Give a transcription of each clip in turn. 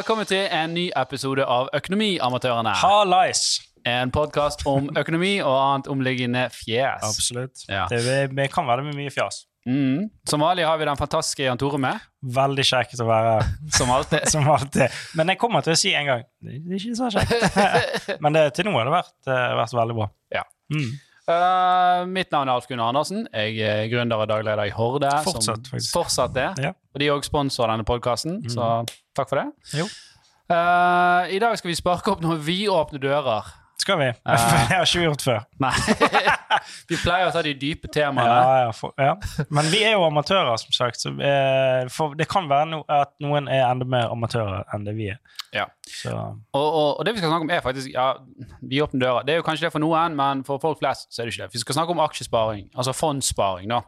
Velkommen til en ny episode av Økonomiamatørene. Hallais! En podkast om økonomi og annet omliggende fjes. Absolutt. Ja. Det, vi, kan være med mye fjas. Mm. Som vanlig har vi den fantastiske Jan Tore med. Veldig kjekt å være her, Som alltid. som alltid. Men jeg kommer til å si en gang det er ikke så kjekt. Men det, til nå har det vært, eh, vært veldig bra. Ja. Mm. Uh, mitt navn er Alf Gunnar Andersen. Jeg er gründer og dagleder i Horde. Fortsatt, som faktisk. fortsatt er. Ja. Mm. Og de er også sponsor av denne podkasten, så takk for det. Jo. Uh, I dag skal vi sparke opp noen vidåpne dører. Skal vi? det har ikke gjort før. Nei, vi pleier å ta de dype temaene. Ja, ja, for, ja. Men vi er jo amatører, som sagt. Så, eh, for det kan være no, at noen er enda mer amatører enn det vi er. Ja. Så, Og, og, og det vi skal snakke om, er faktisk ja, vi åpner døra. Det er jo kanskje det for noen, men for folk flest så er det ikke det. Vi skal snakke om aksjesparing, altså fondssparing. da.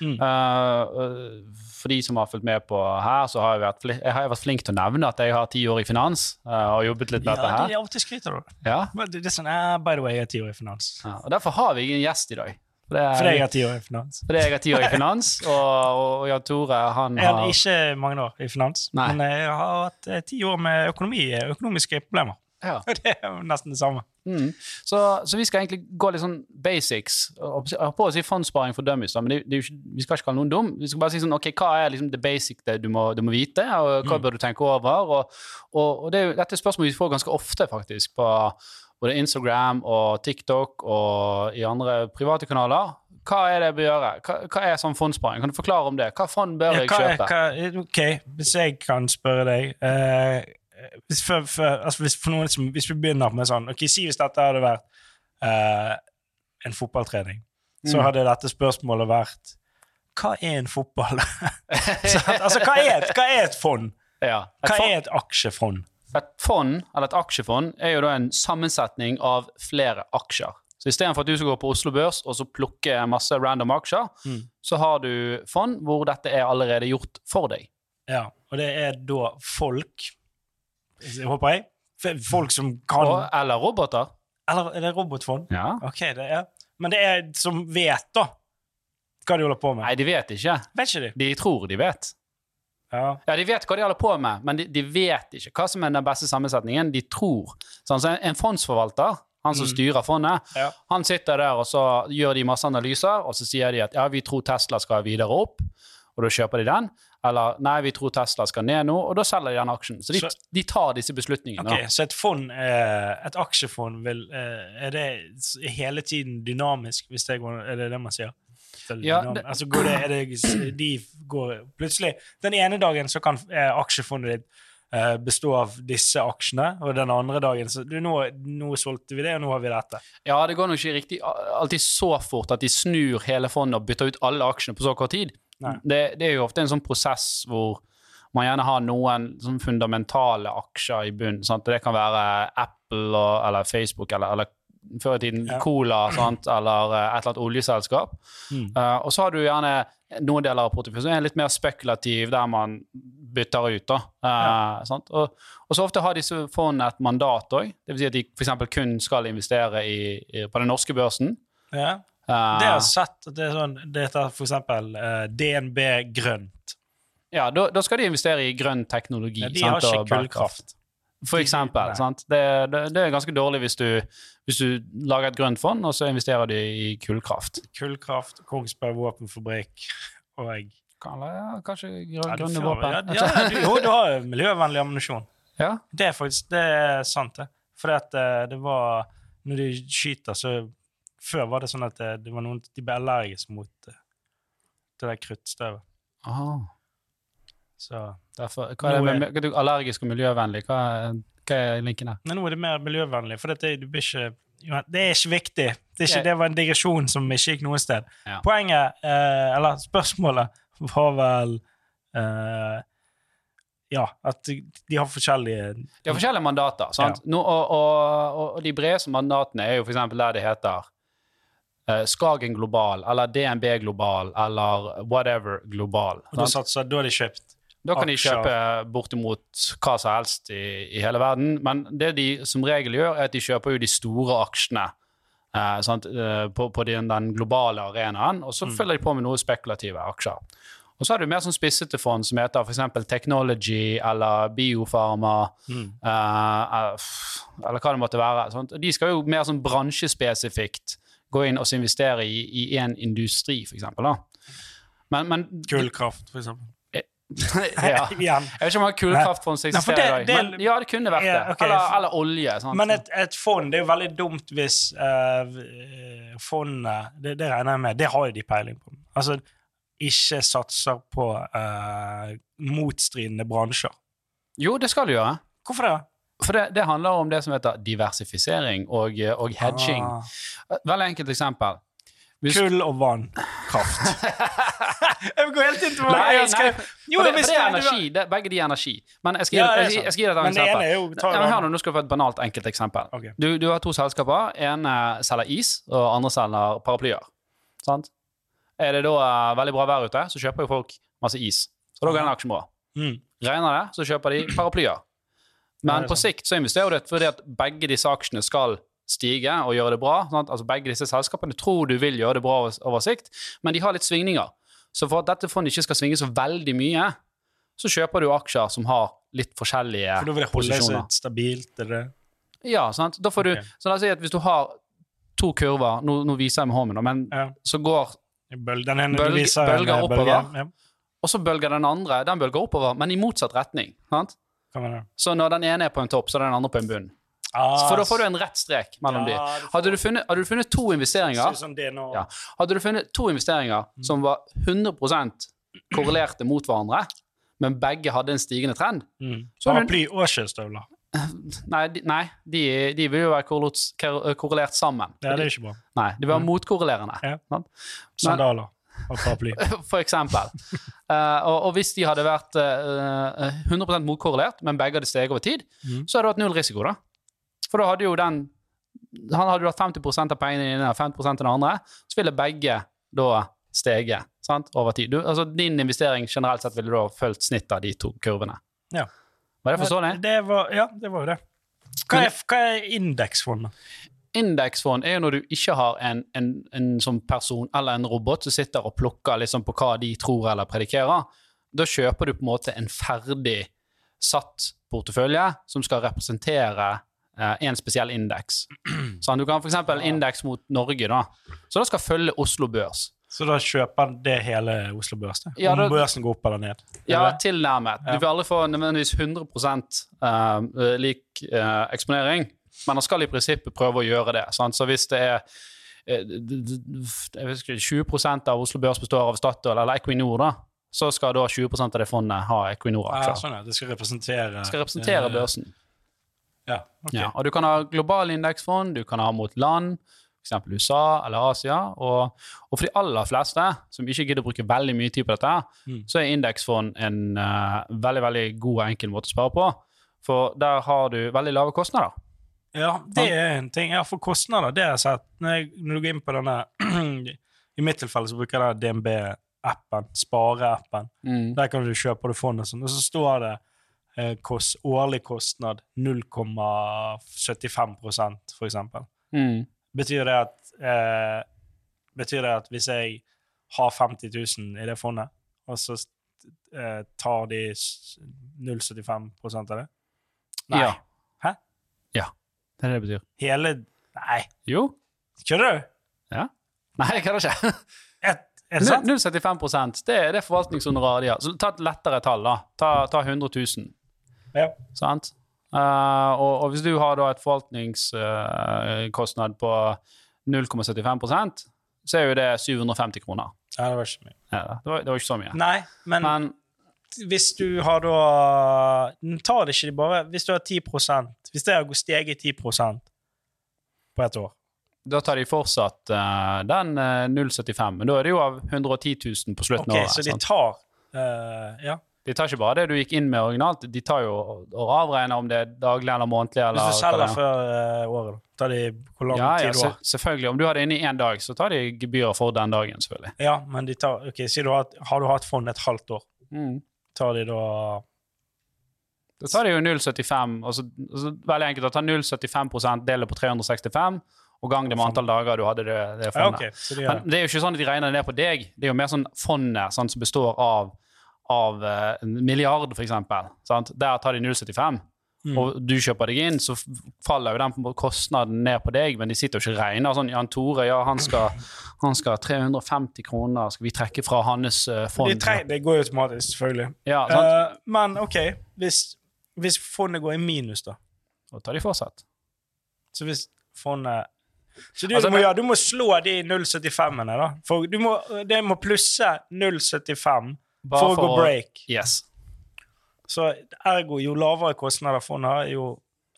Mm. Uh, for de som har fulgt med på her, så har jeg vært, fli- jeg har vært flink til å nevne at jeg har ti år i finans eh, og jobbet litt med ja, dette det, her. det er til skryter du. Ja. Det, er sånn, By the way, jeg er ti år i finans. Ja, og Derfor har vi ingen gjest i dag. Fordi jeg har ti år i finans. fordi jeg har ti år i finans, og, og, Jan Tore han Jeg har har ikke mange år i finans, Nei. men jeg har hatt eh, ti år med økonomi, økonomiske problemer. Ja. Det er jo nesten det samme. Mm. Så, så vi skal egentlig gå litt sånn basics. Jeg har på å si fondssparing for dummies, da, men det, det ikke, vi skal ikke kalle noen dum. Vi skal bare si sånn, ok, hva er liksom det basic det du må, du må vite, og hva Mm. bør du tenke over? Og, og, og det er jo, dette er spørsmål vi får ganske ofte, faktisk, på både Instagram og TikTok og i andre private kanaler. Hva er det jeg bør gjøre? Hva, hva er sånn fondssparing? Kan du forklare om det? Hva fond bør Ja, hva, jeg kjøpe? hva, ok, hvis jeg kan spørre deg eh, hvis, for, for, altså hvis, som, hvis vi begynner med sånn Ok, Si hvis dette hadde vært uh, en fotballtrening, så Mm. hadde dette spørsmålet vært Hva er en fotball? Så, altså, hva er, et, hva er et fond? ja. Et Hva fond- er et aksjefond? Et fond, eller et aksjefond, er jo da en sammensetning av flere aksjer. Så istedenfor at du skal gå på Oslo Børs og så plukke masse random aksjer, Mm. så har du fond hvor dette er allerede gjort for deg. Ja, og det er da folk Håper jeg. Folk som kan Og, eller roboter. Eller er det robotfond? Ja. Ok, det er Men det er som vet, da, hva de holder på med. Nei, de vet ikke. Vet ikke de? De tror de vet. Ja. Ja, De vet hva de holder på med, men de, de vet ikke hva som er den beste sammensetningen. De tror. Sånn, så en, en fondsforvalter, han som Mm. styrer fondet, Ja. han sitter der og så gjør de masse analyser, og så sier de at ja, vi tror Tesla skal videre opp, og da kjøper de den. Eller nei, vi tror Tesla skal ned nå, og da selger de den aksjen. Så de, Så- de tar disse beslutningene. Ok, Så et fond, eh, et aksjefond, vil, eh, er det hele tiden dynamisk, hvis det går, er det det man sier? Er Ja, det- altså går det, det, de går plutselig Den ene dagen så kan eh, aksjefondet ditt eh, bestå av disse aksjene, og den andre dagen så du, nå, nå solgte vi det, og nå har vi dette. Ja, det går nok ikke riktig alltid så fort at de snur hele fondet og bytter ut alle aksjene på så kort tid. Det, det er jo ofte en sånn prosess hvor man gjerne har noen sånn fundamentale aksjer i bunnen. Det kan være Apple og, eller Facebook eller, eller før i tiden Ja. Cola sant? eller eh, et eller annet oljeselskap. Mm. Uh, og så har du gjerne noen deler av porteføljen som er litt mer spekulativ, der man bytter ut. da. Eh, sant? Og, og så ofte har disse fondene et mandat òg. Dvs. Si at de f.eks. kun skal investere i, i, på den norske børsen. Ja. Det har sett. Det, er sånn, det heter for eksempel eh, DNB Grønt. ja, da, da skal de investere i grønn teknologi. Ja, de sant, har ikke kullkraft. For eksempel. Det, det, det er ganske dårlig hvis du, hvis du lager et grønt fond, og så investerer du i kullkraft. Kullkraft, Kongsberg våpenfabrikk og jeg. kanskje grønne, Ja, våpen? Ja, du, jo, du har miljøvennlig ammunisjon. Ja. Det er faktisk det er sant, det. For eh, det var Når de skyter, så Før var det sånn at det, det var noen de ble allergiske mot det, det der kruttstøvet. Så Derfor, hva er det med, du allergisk og miljøvennlig? Hva er, hva er linken? Men nå er det mer miljøvennlig, for dette, du blir ikke Det er ikke viktig. Det, er ikke, det var en digresjon som ikke gikk noe sted. Ja. Poenget, eh, eller spørsmålet, var vel eh, Ja, at de, har forskjellige De har forskjellige mandater. sant? Nå, og, og, og, de bredeste mandatene er jo f.eks. der det heter eh, Skagen global, eller DNB global, eller whatever global. Og da, satser, da er de kjøpt. Da kan de kjøpe bortimot hva som helst i, i hele verden. Men det de som regel gjør, er at de kjøper jo de store aksjene eh, sant, eh, på, på den, den globale arenaen, og så Mm. følger de på med noe spekulative aksjer. Og så har du mer sånn spissete fond som heter f.eks. Technology eller Biofarma, Mm. eh, eh, eller hva det måtte være. Sant? De skal jo mer sånn bransjespesifikt gå inn og investere i i en industri, f.eks. Men, men Kullkraft, for eksempel. ja. Jeg vet ikke om kullkraftfond som eksisterer i dag, men ja, det kunne vært det. Ja, ok. Eller, eller olje. Sant? Men et, et fond det er jo veldig dumt hvis uh, fondet det, det regner jeg med, det har jo de peiling på. Altså, ikke satser på uh, motstridende bransjer. Jo, det skal du gjøre. Hvorfor det? For det, det handler om det som heter diversifisering og, og hedging. Ah. Veldig enkelt eksempel. Hvis- Kull og vann. Kraft. jeg går helt inn til hva jeg skrev. Jo, det, det er energi. Det, begge de er energi. Men jeg skal, Ja, jeg, jeg, skal gi deg et det eksempel. jo Ja, men hør nå, nå skal du få et banalt enkelt eksempel. Ok. Du, du har to selskaper. En eh, selger is, og andre selger paraplyer. Sant? Er det da eh, veldig bra vær ute, så kjøper jo folk masse is. Så da går den aksjen bra. Mm. Regner det, så kjøper de paraplyer. Men på sikt så investerer du fordi at begge disse aksjene skal stige og gjøre det bra. Sant? Altså Begge disse selskapene tror du vil gjøre det bra over, sikt, men de har litt svingninger. Så for at dette fondet ikke skal svinge så veldig mye, så kjøper du aksjer som har litt forskjellige posisjoner. For da vil det holde seg stabilt. eller? Ja, sant? Da får du, så la oss si at hvis du har to kurver, nå, nå viser jeg med hånden, men Ja. så går bølger eh, oppover. Ja, Og så bølger den andre, den bølger oppover, men i motsatt retning. Sant? Det. Så når den ene er på en topp, så er den andre på en bunn. Ah, For da får du en rett strek mellom ja, de. Hadde du funnet, hadde du funnet to investeringer. Ja. Hadde du funnet to investeringer Mm. som var 100% korrelerte mot hverandre, men begge hadde en stigende trend Mm. Paraply og sjøstøvler. Nei, de, nei, de, de vil jo være korrelert, korrelert sammen. Det er ikke bra. Nei, de vil være motkorrelerende. Ja. Sandaler og paraply. For eksempel. Uh, og, og hvis de hadde vært uh, 100% motkorrelert, men begge hadde steget over tid, mm. så hadde det vært null risiko, da. For da hadde jo den Han hadde jo hatt 50% av pengene dine og 50 av den andre, så ville begge da stege sant, over tid. Du, altså, din investering generelt sett ville da fulgt snittet av de to kurvene. Ja. Var det forståelig? Det var, ja, det var jo det. Hva er, hva er indeksfondet? Indeksfond er jo når du ikke har en, en, en sånn person eller en robot som sitter og plukker liksom på hva de tror eller predikerer. Da kjøper du på en måte en ferdig satt portefølje som skal representere eh, en spesiell indeks. Sånn, du kan f.eks. indeks mot Norge, da. Så det skal følge Oslo Børs. Så da kjøper det hele Oslo Børs? det? Ja, Om børsen går opp eller ned? Ja, Eller? tilnærmet. Du vil aldri få nødvendigvis 100 eh, lik eh, eksponering, men han skal i prinsippet prøve å gjøre det. Sant? Så hvis det er eh, ikke, 20% av Oslo Børs består av Statoil eller Equinor, da, så skal da 20% av det fondet ha Equinor-aksjer. sånn. Det skal representere skal representere eh, børsen. Ja, okay. Ja, og du kan ha global indeksfond, du kan ha mot land, f.eks. USA eller Asia. Og, og for de aller fleste som ikke gidder å bruke veldig mye tid på dette, Mm. så er indeksfond en uh, veldig veldig god og enkel måte å spare på. For der har du veldig lave kostnader. Ja, det er en ting. Ja, for kostnader, det har jeg sett. Når, jeg, når du går inn på denne I mitt tilfelle så bruker jeg DNB-appen, spareappen. Der kan du kjøpe det fondet, sånn, og så står det eh, kost, årlig kostnad 0,75 for eksempel. Mm. Betyr det at eh, Betyr det at hvis jeg har 50 000 i det fondet, og så eh, tar de 0,75% av det? Nei. Ja. Hæ? Ja, det er det det betyr. Hele Nei, Jo. kødder du? Ja. Nei, jeg kødder ikke. Er, er det sant? 0,75 det er det forvaltningshonoraret de har. Så ta et lettere tall, da. Ta, ta 100 000. Ja. Sant? Uh, og, og hvis du har da et forvaltningskostnad på 0,75 så er jo det 750 kroner. ja, det var ikke mye. Ja, det, var, det var ikke så mye. Nei, men, Men hvis du har da Tar det ikke de bare Hvis du har 10 Hvis det har steget 10 på et år da tar de fortsatt uh, den uh, 0,75, men da er det jo av 110 000 på slutten av av året. så de tar uh, Ja. De tar ikke bare det du gikk inn med originalt, de tar jo og, avregner om det er daglig eller månedlig. Eller Hvis du selger er. før eh, året, da tar de hvor lang ja, tid ja, du har. selvfølgelig. Om du har det inne i én dag, så tar de gebyrer for den dagen, selvfølgelig. Ja, men de tar Ok, si du har, har du hatt fond et halvt år, Mm. tar de da Da tar de jo 0,75 altså, altså, Veldig enkelt. å ta 0,75% deler på 365, og gang det med antall dager du hadde det, det fondet. Ja, okay. de Men det er jo ikke sånn at de regner det ned på deg. Det er jo mer sånn fondet sånn, som består av, av en milliard, for eksempel. Sant? Der tar de 0,75. Mm. Og du kjøper deg inn, så faller jo den kostnaden ned på deg, men de sitter jo ikke og regner sånn Jan Tore, ja, han skal, han skal ha 350 kroner, skal vi trekke fra hans eh, fond? De det går jo automatisk, selvfølgelig. Ja, sant? Eh, men OK, hvis, hvis fondet går i minus, da? Da tar de fortsatt. Så hvis fondet Så du, Altså, må ja, du må slå de 0,75-ene, da. For du må, det må plusse 0,75 Bare for å gå break. Yes. Så ergo, jo lavere kostnader fondet har, jo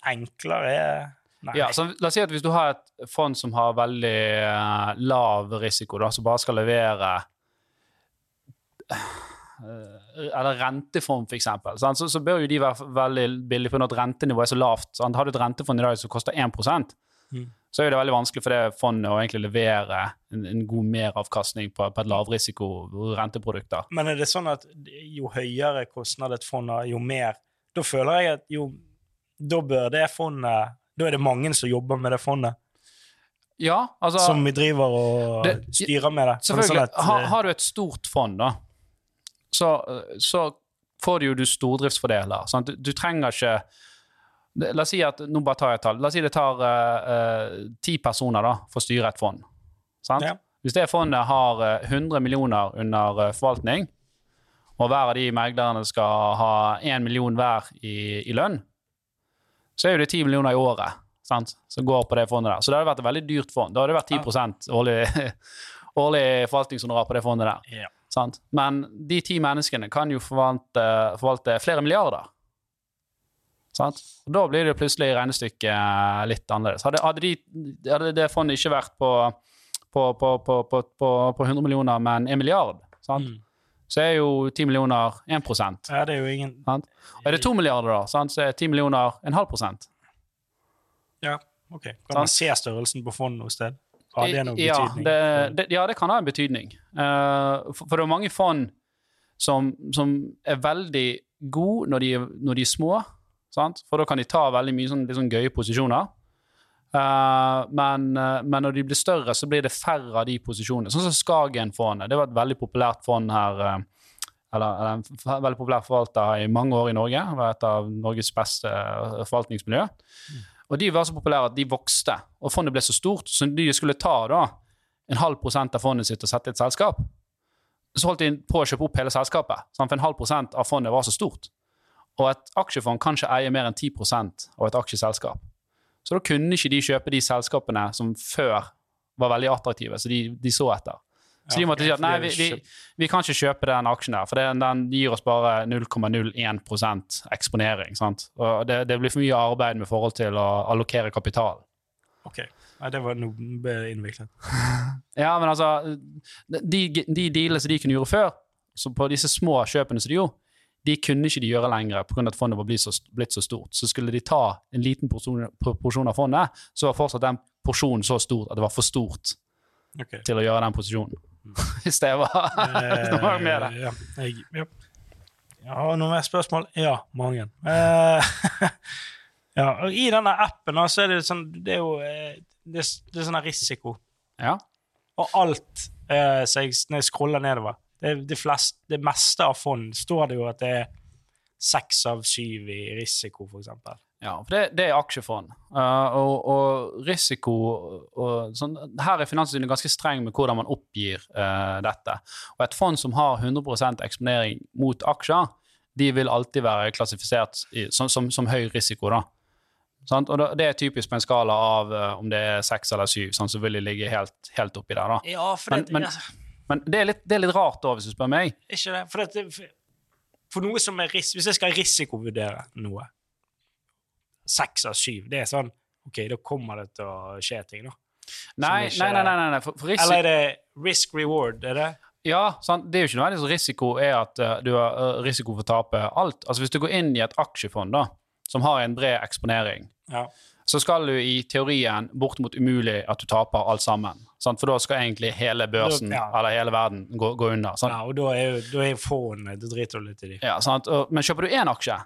enklere er. Ja, så la oss si at hvis du har et fond som har veldig eh, lav risiko, da, som bare skal levere eh, Eller rentefond, eksempel, så, så bør jo de være veldig billige på at rentenivået er så lavt. Sant? Har du et rentefond i dag som koster 1 Mm. så er det veldig vanskelig for det fondet å egentlig levere en, en god meravkastning på, på et lavrisiko renteprodukter. Men er det sånn at jo høyere kostnad et fond har, jo mer Da føler jeg at jo Da bør det fondet Da er det mange som jobber med det fondet, Ja, altså som vi driver og Det- styrer med det. Er Selvfølgelig. sånn at, har, eh, har du et stort fond, da, så, så får du jo du stordriftsfordeler. Sant? Du, du trenger ikke La oss si at nå bare tar jeg et tall. La oss si det tar eh, uh, ti personer da, for å styre et fond. Sant? Ja. Hvis det fondet har eh, 100 millioner under eh, forvaltning, og hver av de meglerne skal ha 1 million hver i, i lønn, så er jo det 10 millioner i året sant? som går på det fondet der. Så det hadde vært et veldig dyrt fond. Da hadde det vært 10% årlig, årlig forvaltningshonorar på det fondet der. Ja. Sant? Men de ti menneskene kan jo forvalte, forvalte flere milliarder. Sant? Og da blir det plutselig regnestykket litt annerledes. Hadde, hadde, de, hadde det fondet ikke vært på, på, på, på, på, på, på 100 millioner, men 1 milliard, sant? Mm. så er jo 10 millioner 1 sant? ja, det er jo ingen Er det 2 milliarder, da, sant? så er 10 millioner en halv prosent. Ja, OK. Kan man se størrelsen på fondet noe sted? Har det noen ja, betydning? det, det, ja, det kan ha en betydning. Uh, for, for det er mange fond som, som er veldig gode når de, når de er små. Sant? For da kan de ta veldig mye sånn, sånn gøye posisjoner. Uh, men, uh, men når de blir større, så blir det færre av de posisjonene. Sånn som Skagen-fondet. Det var et veldig populært fond her. Uh, eller, eller en veldig populær forvalter i mange år i Norge. Det var et av Norges beste forvaltningsmiljø. forvaltningsmiljø. Og de var så populære at de vokste, og fondet ble så stort, så de skulle ta da en halv prosent av fondet sitt og sette i et selskap. Så holdt de på å kjøpe opp hele selskapet, for en halv prosent av fondet var så stort. Og et aksjefond kan ikke eie mer enn 10% av et aksjeselskap. Så da kunne ikke de kjøpe de selskapene som før var veldig attraktive, så de, de så etter. Så de måtte si at nei, vi, vi, vi kan ikke kjøpe den aksjen der, for den, den gir oss bare 0,01 eksponering. sant? Og det, det blir for mye arbeid med forhold til å allokere kapital. OK. Nei, det var noe innviklet. Ja, men altså De, de dealene som de kunne gjøre før, så på disse små kjøpene som de gjorde, de kunne ikke de gjøre lenger pga. at fondet var blitt så, blitt så stort. Så skulle de ta en liten porsjon, porsjon av fondet, så var fortsatt den porsjonen så stor at det var for stort okay. til å gjøre den posisjonen. Hvis det var, noe med det. Eh, Ja, jeg, ja. Jeg har noen mer spørsmål? Ja, mange. Eh, ja, og I denne appen så er det sånn Det er jo eh, det, er- det er sånn risiko. Ja. Og alt eh, så jeg, når jeg scroller nedover det, de flest, det meste av fond står det jo at det er seks av syv i risiko, for eksempel. Ja, for det, det er aksjefond. Uh, og, og risiko og sånn, Her er Finanstilsynet ganske streng med hvordan man oppgir uh, dette. Og et fond som har 100% eksponering mot aksjer, de vil alltid være klassifisert i, som, som, som høy risiko. da. Sånn? Og Det er typisk på en skala av uh, om det er seks eller syv, sånn, så vil de ligge helt, helt oppi der. da. Ja, Men- det, men- Men det er litt, det er litt rart, da, hvis du spør meg. Ikke det. For, for, for noe som er ris Hvis jeg skal risikovurdere noe Seks av syv, det er sånn OK, da kommer det til å skje ting, da. Nei, nei, nei. nei, nei. For, for Eller er det risk reward? Er det? Ja, sant? det er jo ikke nødvendigvis risiko er at uh, du har uh, risiko for å tape alt. Altså Hvis du går inn i et aksjefond da, som har en bred eksponering, Ja. så skal du i teorien bortimot umulig at du taper alt sammen. Sant? For da skal egentlig hele børsen Ja. eller hele verden gå, gå under. Sant? ja, og da er jo fondet Da driter du litt i de. Ja, sant? Og, men kjøper du én aksje,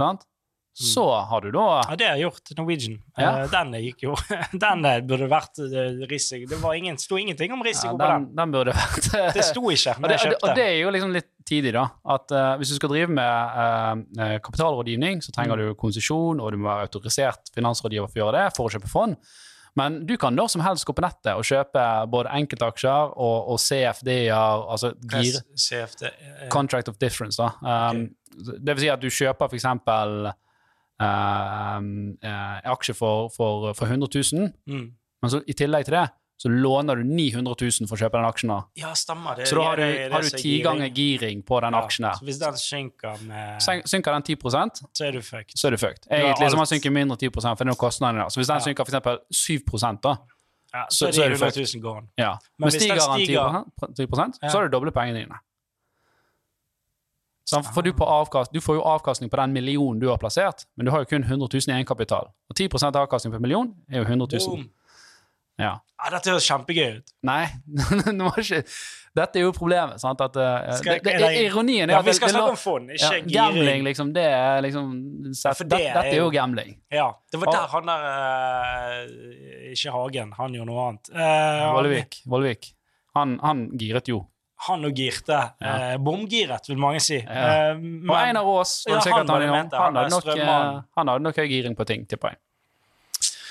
sant? Så har du da Ja, det har jeg gjort. Norwegian. Ja. Eh, den gikk jo Den eh, burde vært eh, risiko. Det var ingen, sto ingenting om ja, risiko på den, den. den burde vært Det sto ikke og det, jeg kjøpte. og det er jo liksom litt tidlig, da. At uh, hvis du skal drive med eh, kapitalrådgivning, så Mm. trenger du konsesjon, og du må være autorisert finansrådgiver for å gjøre det, for å kjøpe fond. Men du kan når som helst gå på nettet og kjøpe både enkeltaksjer og, og CFD-er, altså gir, CFD. eh, Contract of Difference, da. Um, Det vil si at du kjøper eh, aksje for, for, for 100 000, Mm. men så i tillegg til det så låner du 900 000 for å kjøpe den aksjen. Ja, stemmer. Det, Så da har du, er har du er ti ganger giring. på den Ja, aksjen. Så hvis den synker med Synker den 10 Så er du fucked. så er du fucked. Egentlig så må den synke mindre 10 for det er noen kostnader der. Så hvis den Ja. synker f.eks. 7 da, Ja, Så- så, så er er du de 100 000 gone. ja. Men men hvis den stiger den 10, stiger- 10 Ja. så har du doble pengene dine. Så får du, på avkast, du får jo avkastning på den millionen du har plassert, men du har jo kun 100 000 i egenkapital. Og 10% avkastning på en million er jo 100 000. Boom. Ja. Ja, dette høres kjempegøy ut. Nei, Dette er jo problemet. sant? At, uh, Skal- det, det, det- ironien er Ja, at vi skal snakke om fond, ja, ikke Gambling, liksom, det er liksom set, for det det, Dette er jo gambling. Ja, det var der han der uh, Ikke Hagen, han gjorde noe annet. Uh, Vollevik. Vollevik. Han, han giret jo. Han og girte. Ja. Eh, bomgiret, vil mange si. Ja. Eh, Og Einar Aas, Ja, han han, han, han, hadde nok, eh, han hadde nok høy giring på ting, tipper jeg.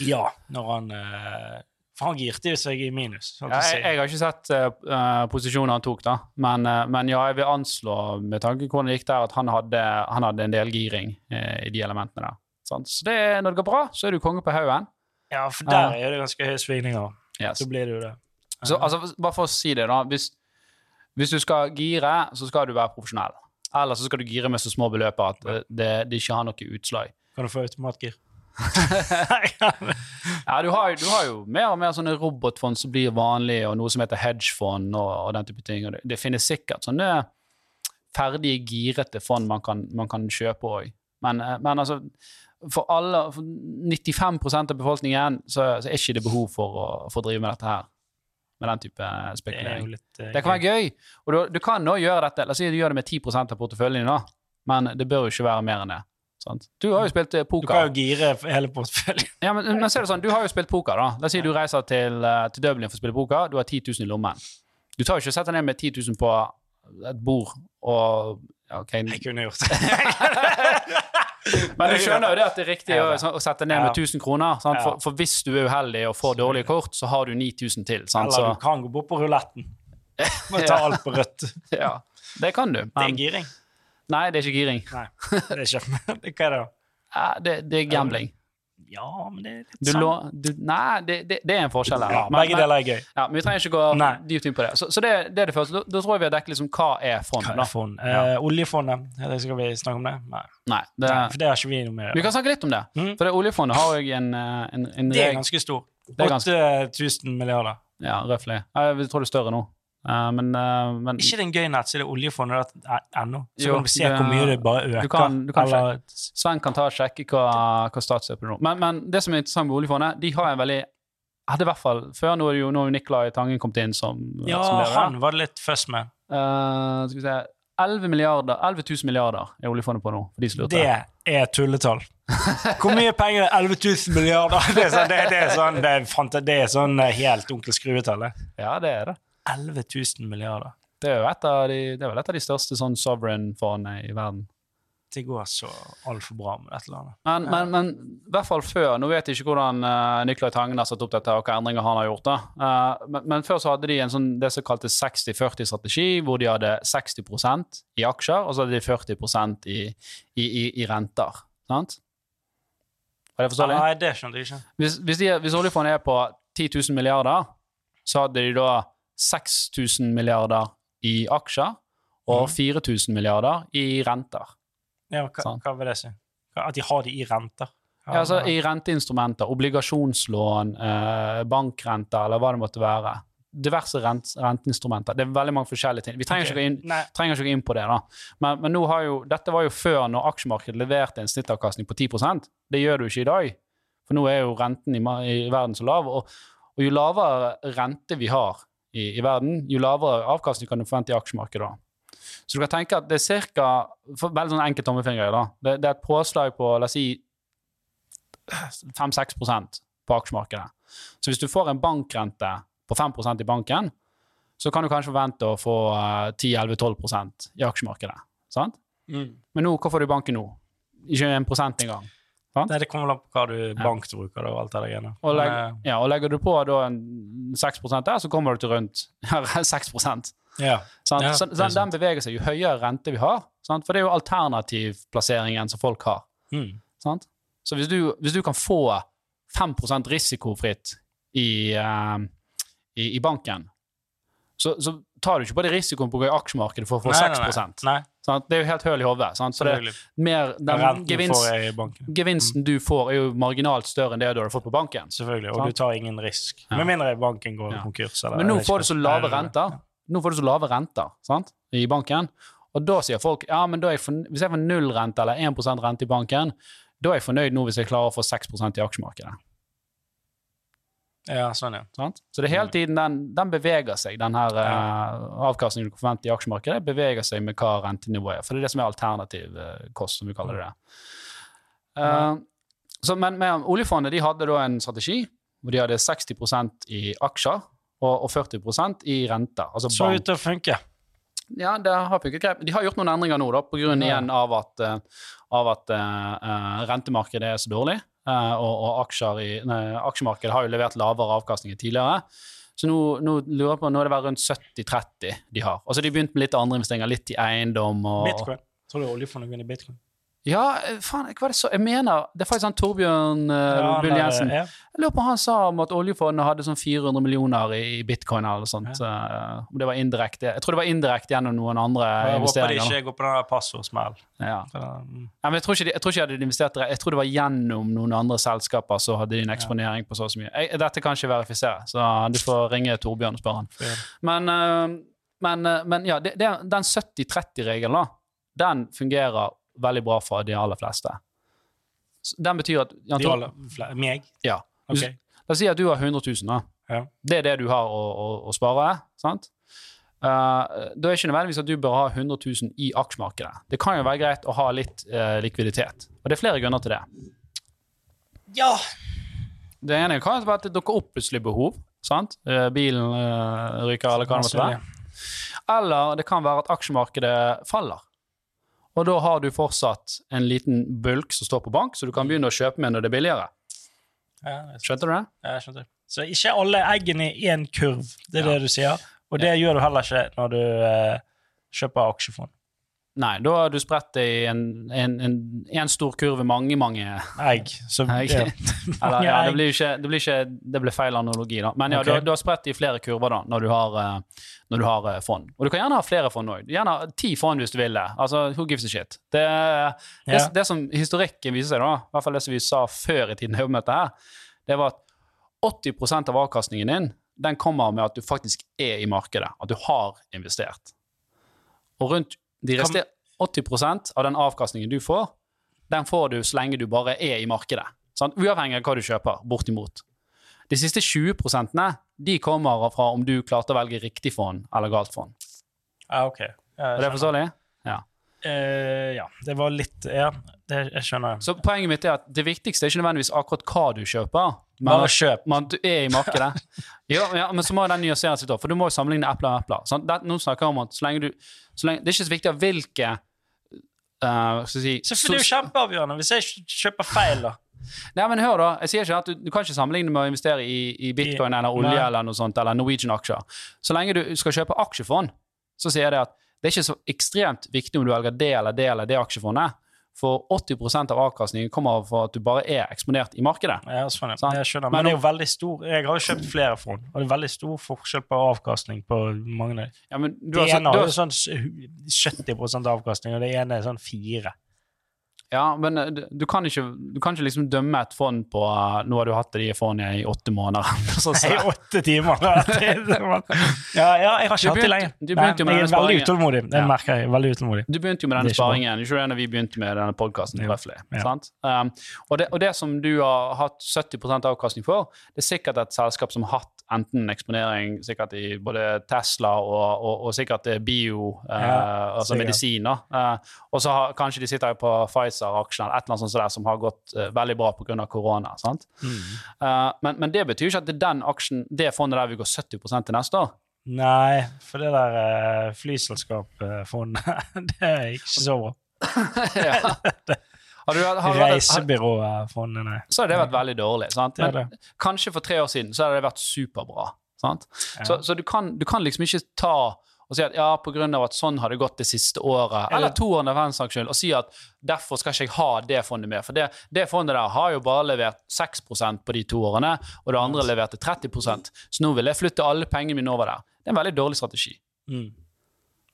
Ja, når han eh, For han girte jo seg i minus. Ja, jeg, jeg har ikke sett uh, posisjonen han tok, da. Men, eh, men ja, jeg vil anslå, med tanke på hvordan det gikk der, at han hadde, han hadde en del giring eh, i de elementene der. Sant? Så det, når det går bra, så er du konge på haugen. ja, for der er det ganske høye svingninger. Yes. Så blir det jo det. Så altså, bare for å si det, da. Hvis, hvis du skal gire, så skal du være profesjonell. Eller så skal du gire med så små beløper at det, det, det ikke har noe utslag. Kan du få automatgir? Ja, du har, du har jo mer og mer sånne robotfond som blir vanlige, og noe som heter hedgefond og, og den type ting. Det, det finnes sikkert sånne ferdige, girete fond man kan, man kan kjøpe òg. Men, eh, men altså, for alle, for 95% av befolkningen, så, så er ikke det behov for å, for å drive med dette her. Med den type Det er jo litt uh, Det kan være gøy. Og du, du kan nå gjøre dette. La oss si du gjør det med 10% av porteføljen, da. men det bør jo ikke være mer enn det. Sant? Du har jo spilt poker. Du kan jo gire hele porteføljen. Ja, men, men ser du det sånn, Du har jo spilt poker. da. La oss si du reiser til, eh, til Dublin for å spille poker. Du har 10 000 i lommen. Du tar jo ikke og setter ned med 10 000 på et bord og ja, ok. Jeg kunne gjort det. Men du skjønner jo det at det er riktig å, å sette ned med Ja. 1000 kroner. For, for hvis du er uheldig og får dårlige kort, så har du 9000 til. Sant? Eller du kan gå bort på ruletten. Og ta alt på rødt. ja, det kan du. Det er Men, giring. nei, det er ikke giring. Nei, det er ikke. Hva er det da? Det, det er gambling. Ja, men det er litt Du lå, du, nei, det, det, det er en forskjell her. Ja, Men- begge deler er gøy. Ja, men vi trenger ikke gå Nei. dypt inn på det. Så, så det, det er det første. Da, da tror jeg vi har dekket liksom hva er fond. Hva er fond? Ja. Eh, oljefondet, skal vi snakke om det? Nei. Nei, det, Nei, for det har ikke vi noe med. vi kan snakke litt om det. Mm. For det oljefondet har jo en, eh, en, en Det er ganske stor. Det er ganske- 8000 milliarder. Ja, røftlig. Jeg tror det er større nå. Eh, men, uh, men Ikke det en gøy nettside, oljefondet, ennå? Så Jo, kan vi se hvor mye det bare øker. du kan- du kan eller, Sven kan ta og sjekke hva, hva stats på det nå. Men, men det som er interessant med oljefondet, de har en veldig hadde i hvert fall, Før nå er jo nå er Nicolai Tangen kommet inn som, ja, som han var det litt først med. Uh, skal vi se 11, milliarder, 11 000 milliarder er oljefondet på nå. for de som lurte. Det er tulletall. Hvor mye penger er 11 000 milliarder? Det er sånn, det, det er sånn, det er, det er sånn helt onkel Skrue-tallet. Ja, det er det. 11 000 milliarder. Det er jo et av de, det er vel et av de største sånn sovereign-fondene i verden. Det går så altfor bra med dette landet. Men, men, men i hvert fall før Nå vet jeg ikke hvordan uh, Nicolai Tangen har satt opp dette, og hva endringer han har gjort. da. Uh, men, men før så hadde de en sånn, det som kaltes 60-40-strategi, hvor de hadde 60% i aksjer, og så hadde de 40 i, i, i, i renter. Sant? Var det forståelig? Nei, det skjønte jeg ikke. Hvis, hvis, de, hvis oljefondet er på 10 000 milliarder, så hadde de da 6000 milliarder i aksjer og Mhm. 4000 milliarder i renter. Ja, hva, hva vil det si? At de har det i renter? Ja, altså I renteinstrumenter, obligasjonslån, eh, bankrenter eller hva det måtte være. Diverse rent, renteinstrumenter. Det er veldig mange forskjellige ting. Vi trenger okay. ikke inn, trenger ikke inn på det. da. Men, men jo, dette var jo før når aksjemarkedet leverte en snittavkastning på 10% Det gjør du ikke i dag. For nå er jo renten i, i verden så lav. Og, og jo lavere rente vi har i, i verden, jo lavere avkastning kan du forvente i aksjemarkedet. da. Så du kan tenke at det er cirka, for Veldig sånn enkelt tommefinger. da, det, det er et påslag på la oss si 5-6 på aksjemarkedet. Så hvis du får en bankrente på 5% i banken, så kan du kanskje forvente å få 10-11-12 i aksjemarkedet. sant? Mm. Men nå, hva får du i banken nå? Ikke en prosent engang. Sant? Nei, det kommer an på hva du bank du bruker. og alt det der greiene. Og, legg, ja, og legger du på da en 6 der, så kommer du til rundt 6 sant? eh, ja. Så, Ja, så, er den beveger seg jo høyere rente vi har, sant? for det er jo alternativplasseringen som folk har. Mm. Sant? Så hvis du, hvis du kan få 5% risikofritt i, uh, i, i banken, så, så tar du ikke på deg risikoen på å gå i aksjemarkedet for å få Nei, 6 nei, nei. Sånn. Det er jo helt høl i hodet. Sånn, Så mer, den gevinst, gevinsten du får, er jo marginalt større enn det du har fått på banken. Selvfølgelig. Og sånn? du tar ingen risk. Med mindre banken går Ja. konkurs. Eller, Men nå får du så lave renter. Nå får du så lave renter sant? i banken. Og da sier folk ja, men jeg for, hvis jeg får null rente eller 1% rente i banken, da er jeg fornøyd nå hvis jeg klarer å få 6% i aksjemarkedet. Ja, sånn, ja. Sånn? Så det hele tiden den, den beveger seg, den her eh, avkastningen du kan forvente i aksjemarkedet, beveger seg med hva rentenivået er. For det er det som er alternativ uh, kost, som vi kaller det. Eh, så, men, men oljefondet de hadde da en strategi hvor de hadde 60% i aksjer og, og 40% i renter. Altså Så bank. ut til å funke. Ja, det har funket greit. De har gjort noen endringer nå, da, på grunn Ja. igjen av at, av at rentemarkedet er så dårlig. Eh, og og i, nei, aksjemarkedet har jo levert lavere avkastninger tidligere. Så nå, nå lurer jeg på, nå er det vel rundt 70-30 de har. Og så har de begynt med litt andre investeringer, litt i eiendom og Bitcoin. Tror du oljefondet vinner bitcoin? Ja, eh, faen, hva er det så Jeg mener Det er faktisk han Torbjørn uh, Ja, Bull Jensen. ja. Jeg lurer på han sa om at oljefondet hadde sånn 400 millioner i, bitcoin eller sånt. Uh, om det var indirekte. Jeg tror det var indirekte gjennom noen andre Jeg håper de investeringer. ikke går på den der passordsmell. Ja. Mm. Ja, men jeg tror, ikke de, jeg tror ikke de hadde investert. Jeg tror det var gjennom noen andre selskaper så hadde de en eksponering på så og så mye. Jeg, dette kan ikke verifisere, så du får ringe Torbjørn og spørre han. Men, uh, men, men ja, det, det, den 70-30-regelen, da, den fungerer veldig bra for de aller fleste. Så Den betyr at Jan De aller alle, meg? ja. Ok. La oss si at du har 100 000, da. Ja. Det er det du har å, å, å spare. sant? Uh, da er ikke nødvendigvis at du bør ha 100 000 i aksjemarkedet. Det kan jo være greit å ha litt uh, likviditet. Og det er flere grunner til det. Ja! Det ene kan være at det dukker opp plutselig behov. sant? Uh, bilen ryker, eller hva det måtte være. Eller det kan være at aksjemarkedet faller. Og da har du fortsatt en liten bulk som står på bank, så du kan begynne å kjøpe med når det er billigere. Ja, Skjønte du det? Ja, jeg skjønte. Så ikke alle eggene i én kurv, det er Ja. det du sier. Og det gjør du heller ikke når du eh, kjøper aksjefond. Nei, da har du spredt det i en, en, en, en stor kurv med mange, mange Egg. Så, Egg. ja. Eller, ja, det blir ikke, det blir ikke Det blir feil analogi, da. Men ja, okay. du, du har spredt i flere kurver da, når du har, eh, når du har eh, fond. Og du kan gjerne ha flere fond òg. Gjerne ti fond hvis du vil det. Altså, who gives a shit? Det, det, det som historikken viser seg, da, i hvert fall det som vi sa før i tiden, jeg jobbet her, det var at 80% av avkastningen din den kommer med at du faktisk er i markedet. At du har investert. Og rundt de rester 80% av den avkastningen du får, den får du så lenge du bare er i markedet. Sant? Uavhengig av hva du kjøper, bortimot. De siste 20% de kommer fra om du klarte å velge riktig fond eller galt fond. Ja, ok. Er det forståelig? Eh, ja, det var litt Ja, det, jeg skjønner. Så poenget mitt er at det viktigste er ikke nødvendigvis akkurat hva du kjøper, men kjøp. man, er i markedet. ja, ja, men så må den nyanseres litt, for du må jo sammenligne epler og epler. Sånn, Det, nå snakker jeg om at så lenge du så lenge, Det er ikke så viktig hvilke uh, si, er det jo kjempeavgjørende hvis jeg kjøper feil, da. Nei, men hør da, jeg sier ikke at du, du kan ikke sammenligne med å investere i, i bitcoin eller olje Nei. eller noe sånt, eller Norwegian-aksjer. Så lenge du skal kjøpe aksjefond, så sier jeg det at det er ikke så ekstremt viktig om du velger det eller det eller det aksjefondet, for 80% av avkastningen kommer for at du bare er eksponert i markedet. Ja, sånn, ja. Jeg skjønner. Men Men det er jo veldig stor Jeg har jo kjøpt flere fond, og det er veldig stor forskjell på avkastning på mange av. Ja, men du Det har, ene har, jo sånn 70 avkastning, og det ene er sånn 4. Ja, men eh, du, kan ikke, du kan ikke liksom dømme et fond på uh, Nå har du hatt det i fondet i åtte måneder. så, Nei, åtte timer. ja, ja, jeg har ikke hatt det lenge. Du begynte jo med jeg er veldig utålmodig. Det Ja. merker jeg. veldig utålmodig. Du begynte jo med denne sparingen. Ikke når vi begynte med denne podkasten? Ja. Ja. Um, og, det, og det som du har hatt 70 avkastning for, det er sikkert et selskap som har hatt enten eksponering sikkert i både Tesla og, og, og sikkert eh, bio, eh, Ja, altså medisiner. uh, og så har, kanskje de sitter jo på Pfizer-aksjen eller et eller annet sånt der som har gått uh, veldig bra pga. korona. sant? Eh, men, men det betyr jo ikke at det er den aksjen, det fondet der vil gå 70 til neste år. Nei, for det der uh, flyselskapfondet, det er ikke så bra. ja. Har du, har, Reisebyrået-fondet, nei. så har det vært veldig dårlig. sant? Det er kanskje for tre år siden så hadde det vært superbra. sant? Ja. Så, så du, kan, du kan liksom ikke ta og si at ja, av at sånn har det gått det siste året, Eller- eller to årene, for den saks skyld, og si at derfor skal ikke jeg ha det fondet med. For det, det fondet der har jo bare levert 6% på de to årene, og det andre leverte 30% Så nå vil jeg flytte alle pengene mine over der. Det er en veldig dårlig strategi. Mm.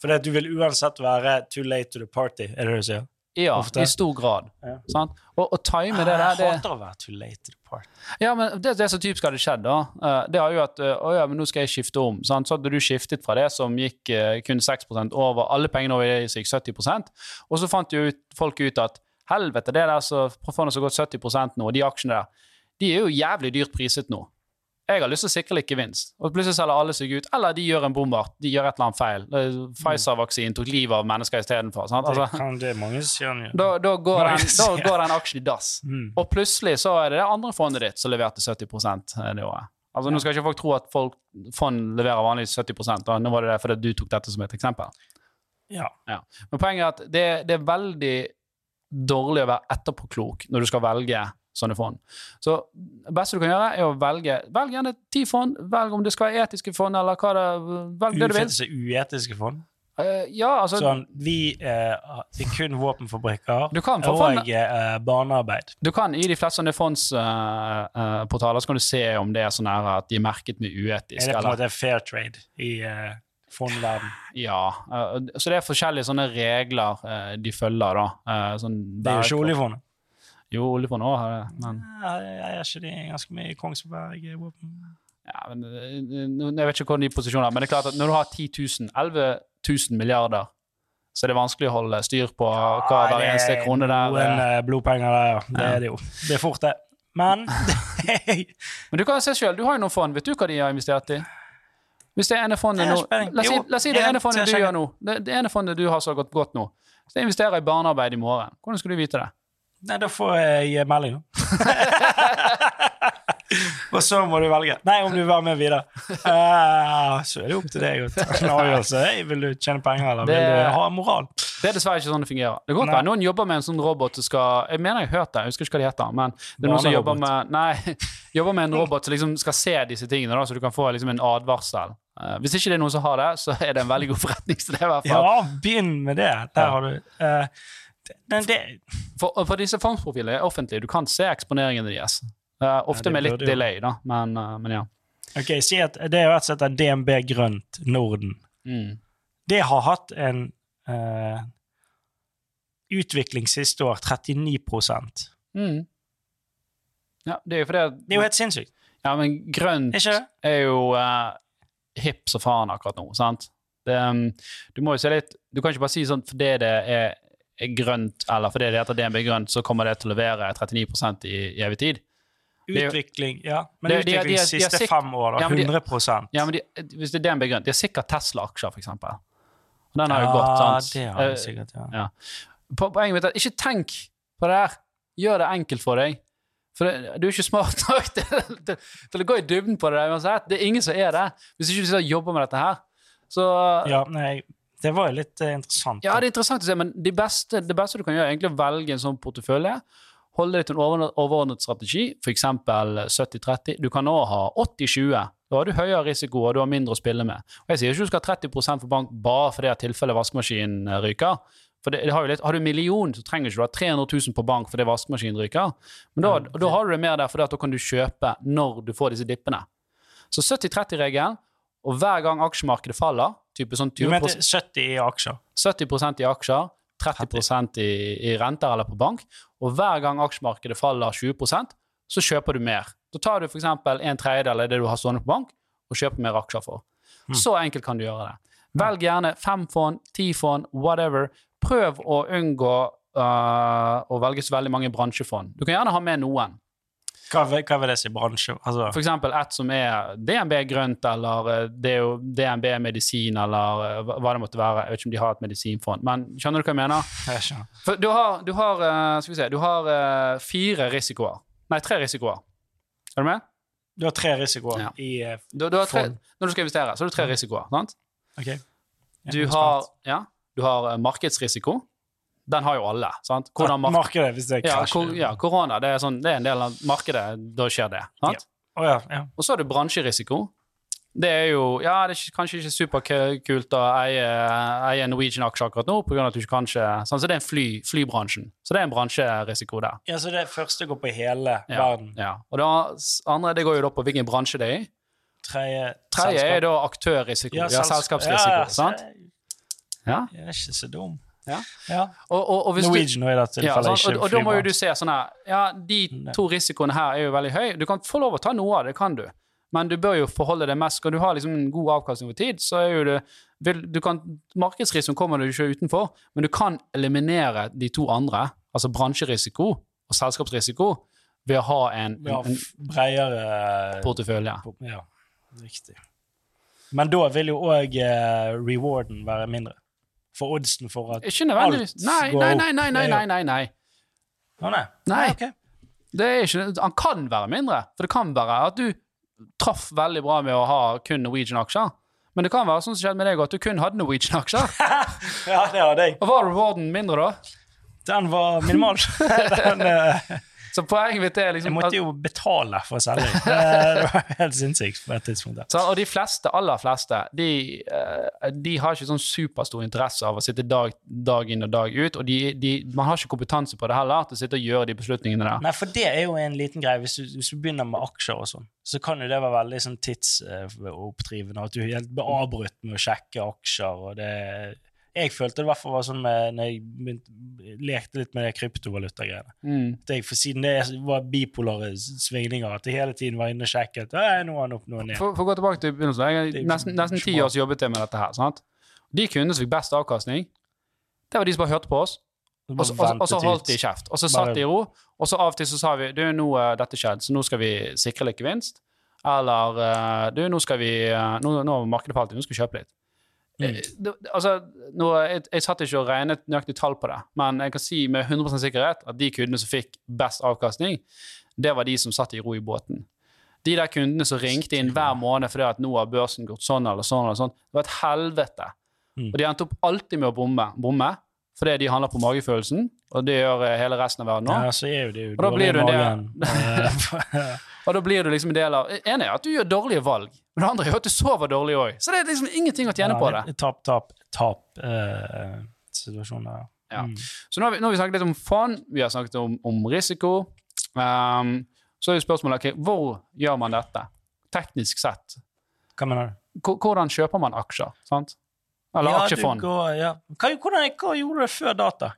For du vil uansett være too late to the party, er det det du sier? Ja, Ofte. i stor grad. Ja. Sant? Og, og time det der, jeg det hater å være too late to the party. Ja, men det, det som typisk hadde skjedd, da, eh, det har jo at eh, Å ja, men nå skal jeg skifte om. Sant? Så hadde du skiftet fra det som gikk eh, kun 6 over, alle pengene over det gikk 70% og så fant jo ut, folk ut at helvete, det der så fondet som har gått 70 nå, og de aksjene der, de er jo jævlig dyrt priset nå. Jeg har lyst til å sikre gevinst, og plutselig selger alle seg ut. Eller de gjør en bombard, de gjør et eller annet feil. Mm. Pfizer-vaksinen tok livet av mennesker istedenfor. sant? Det, Altså, kan, det mange sier da, da, går den, da går den aksjen i dass. Mm. Og plutselig så er det det andre fondet ditt som leverte 70 det året. Altså Nå skal ikke folk tro at folk, fond leverer vanligvis 70 da. Nå var det det fordi du tok dette som et eksempel. Ja. Ja. Men poenget er at det, det er veldig dårlig å være etterpåklok når du skal velge sånne fond. Så det beste du kan gjøre, er å velge Velg gjerne ti fond. Velg om det skal være etiske fond, eller hva det Velg det du vil. Uetiske fond. Uh, ja, altså Sånn, vi uh, det er kun våpenfabrikker Du kan få og eh, barnearbeid. Du kan I de fleste sånne fondsportaler så kan du se om det er sånn her at de er merket med uetisk. Er det på en måte fair trade i fondverden? Ja. så det er forskjellige sånne regler de følger, da. Sånn Det er jo ikke oljefondet. Jo, oljefondet òg har det, men Ja, Jeg er ikke det ganske mye i Kongsberg eh, våpen? Ja, men, eh, jeg vet ikke hvordan de posisjoner men det er klart at når du har 10 000, 11 000 milliarder, så er det vanskelig å holde styr på hva hver eneste krone der Noen eh, blodpenger der, ja. Det Ja. er det jo. Det er fort, det. Men Men du kan se selv, du har jo noen fond. Vet du hva de har investert i? Hvis det ene fondet nå. La oss si, la si det ene fondet du gjør nå. Det, det ene fondet du har så gått godt nå. Så jeg investerer i barnearbeid i morgen. Hvordan skal du vite det? Nei, da får jeg melding, da. Og så må du velge. Nei, om du vil være med videre. Uh, så er det opp til deg å ta en avgjørelse. Hey, vil du tjene penger, eller vil du ha moral? Det er dessverre ikke sånn det fungerer. Det kan godt Nei. være noen jobber med en sånn robot som skal Jeg mener jeg har hørt det, jeg husker ikke hva de heter. Men det er noen som jobber med Nei, jobber med en robot som liksom skal se disse tingene, da, så du kan få liksom en advarsel. Uh, hvis ikke det er noen som har det, så er det en veldig god forretningsidé. Ja, begynn med det. Der har du eh, det, det, For, for disse fondsprofilene er offentlige. Du kan se eksponeringene deres. Uh, ofte ja, med litt delay, da, men, uh, men ja. Ok, Si at det er jo et slett en DNB Grønt Norden. Mm. Det har hatt en uh, utvikling siste år 39 Mm. Ja, det er jo fordi Det er jo helt sinnssykt. Ja, men grønt ikke er jo uh, hipp som faen akkurat nå, sant? Det, um, du må jo se litt Du kan ikke bare si sånn fordi det er grønt, eller fordi det heter DNB grønt, så kommer det til å levere 39 i, i evig tid. Utvikling, ja. Men Det- de- de- utvikling de- de er siste fem år, da. Ja, men de- 100% Ja, men de, hvis det er DNB grønt De har sikkert Tesla-aksjer, eksempel. Den har jo gått, sant? det har Eh, de sikkert, ja. ja. Po- Poenget mitt er ikke tenk på det her. Gjør det enkelt for deg. For det, du er ikke smart nok til, til, til å gå i dybden på det der uansett. Det er ingen som er det. Hvis ikke du jobber med dette her. Så ja nei, det var jo litt eh, interessant. Ja, det er interessant å se, men det beste, det beste du kan gjøre, er egentlig å velge en sånn portefølje. Holde deg til en overordnet, overordnet strategi, f.eks. 70-30. Du kan òg ha 80-20. Da har du høyere risiko, og du har mindre å spille med. Og Jeg sier ikke du skal ha 30% for bank bare fordi at tilfellet vaskemaskinen eh, ryker. For det, det har, litt, har du en million, så trenger ikke du ha 300 000 på bank fordi vaskemaskinen ryker. Men da, Ja, da har du det mer der, for da kan du kjøpe når du får disse dippene. Så 70-30-regelen, og hver gang aksjemarkedet faller, type sånn Du mente 70 i aksjer. 70 i aksjer, 30 i, i renter eller på bank, og hver gang aksjemarkedet faller 20% så kjøper du mer. Da tar du f.eks. en tredjedel av det du har stående på bank, og kjøper mer aksjer for. Mm. Så enkelt kan du gjøre det. Velg gjerne fem fond, ti fond, whatever. Prøv å unngå uh, å velge så veldig mange bransjefond. Du kan gjerne ha med noen. Hva, vil- hva vil det si, bransje? Altså, For eksempel et som er DNB grønt, eller uh, det er jo DNB medisin, eller uh, hva det måtte være. Jeg vet ikke om de har et medisinfond, men skjønner du hva jeg mener? jeg skjønner. For du har, du har, uh, skal vi se, du har uh, fire risikoer. Nei, tre risikoer. Er du med? Du har tre risikoer Ja. i eh, Du, du har tre, når du skal investere, så har du tre risikoer. sant? Okay. Du har, ja, du har uh, markedsrisiko. Den har jo alle. sant? Ah, mark Markedet, hvis det ja, krasjer. kor ja, korona det er, sånn, det er en del av markedet. Da skjer det. sant? Ja, ja. Og så er det bransjerisiko. Det er jo Ja, det er kanskje ikke superkult å eie, eie Norwegian-aksjer akkurat nå, på grunn av at du ikke kanskje sånn, Så det er en fly, flybransjen. Så det er en bransjerisiko der. ja. Så det første går på hele verden. ja. Og det andre det går jo da på hvilken bransje det er i. Tredje Tredje er da aktørrisiko. Ja, selskap- selskapsrisiko. Ja, sant? Ja. Jeg er ikke så dum. Ja. Ja. Og, og, og hvis du, Norwegian nå i dette ja, tilfellet, ikke og, og da må jo du se sånn her Ja, de to risikoene her er jo veldig høye. Du kan få lov å ta noe av det, kan du. Men du bør jo forholde deg mest Skal du ha liksom en god avkastning over tid, så er jo det vil, du kan, Markedsrisikoen kommer du ikke utenfor, men du kan eliminere de to andre, altså bransjerisiko og selskapsrisiko, ved å ha en, en, en bredere portefølje. Ja, riktig. Men da vil jo òg rewarden være mindre. For oddsen for at Ikke. Alt Nei, går nei, opp. nei, nei, nei, nei, nei, nei. Å nei. Nei. ok. Det er ikke, han kan være mindre, for det kan være at du traff veldig bra med å ha kun Norwegian-aksjer. Men det kan være sånn som skjedde med deg, at du kun hadde Norwegian-aksjer. Ja, det hadde jeg. Og var rewarden mindre da? Den var minimal. Den, eh, Så poenget mitt er liksom jeg måtte jo betale for å selge. Eh, Det var helt sinnssykt på et tidspunkt. Så, og de fleste, aller fleste, de, eh, de har ikke sånn superstor interesse av å sitte dag, dag inn og dag ut, og de, de, man har ikke kompetanse på det heller, til å sitte og gjøre de beslutningene der. Nei, for det er jo en liten greie. Hvis du, hvis du begynner med aksjer og sånn, så kan jo det være veldig sånn tidsoppdrivende. At du helt blir avbrutt med å sjekke aksjer. og det... Jeg følte det i hvert fall var sånn med, når jeg begynte, lekte litt med det kryptovalutagreiene. Mm. At jeg, for siden det var bipolare svingninger, at jeg hele tiden var inne og sjekket. Nå er han opp, nå er han ned. For, for å gå tilbake til begynnelsen, jeg Det har nesten, nesten ti år så jobbet jeg med dette her, sant? De kundene som fikk best avkastning, det var de som bare hørte på oss, og så, og, og så holdt de kjeft. Og så satt de i ro, og så av og til så sa vi du, nå er dette skjedd, så nå skal vi sikre litt gevinst. Eller eh, du, nå skal vi eh, Nå, nå har markedet falt, nå skal vi kjøpe litt. Mm. Eh, det- Altså, nå, jeg, jeg satt ikke og regnet nøyaktig tall på det, men jeg kan si med 100% sikkerhet at de kundene som fikk best avkastning, det var de som satt i ro i båten. De der kundene som ringte inn hver måned fordi at nå har børsen gått sånn eller sånn, eller sånn, det var et helvete. Mm. Og de endte opp alltid med å bomme, bomme fordi de handler på magefølelsen, og det gjør eh, hele resten av verden nå. Ja, så er jo det jo Og da blir du en magen. Og da blir du liksom en del av En er at du gjør dårlige valg, men det andre er at du sover dårlig òg. Så det er liksom ingenting å tjene på det. Ja, Tap, tap, tap eh, situasjoner. Ja. Mm. Så nå har, vi, nå har vi snakket litt om fond, vi har snakket om, om risiko. Um, så er jo spørsmålet okay, hvor gjør man dette? Teknisk sett. Hva mener du? Hvordan kjøper man aksjer? sant? Eller Ja, aksjefond? Går, ja. hva, hvordan, hva gjorde du før data?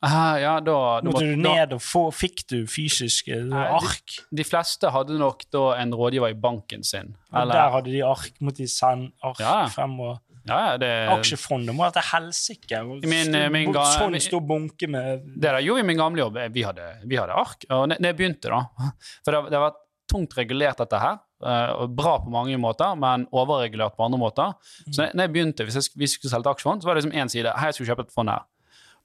Ah, ja, da, Måtte du ned og få, Fikk du fysiske ark? De fleste hadde nok da en rådgiver i banken sin. Og der hadde de ark. Måtte de sende ark Ja. frem og ja, det, Aksjefondet må være til helsike. Min- eh, min ga- Sånn stor bunke med det der gjorde vi i min gamle jobb. Vi hadde, vi hadde ark. Og det begynte, da For det, det var tungt regulert, dette her. eh, bra på mange måter, men overregulert på andre måter. Så når jeg begynte, hvis jeg, hvis jeg skulle selge aksjefond, så var det liksom én side. Hei, jeg skulle kjøpe et fond her.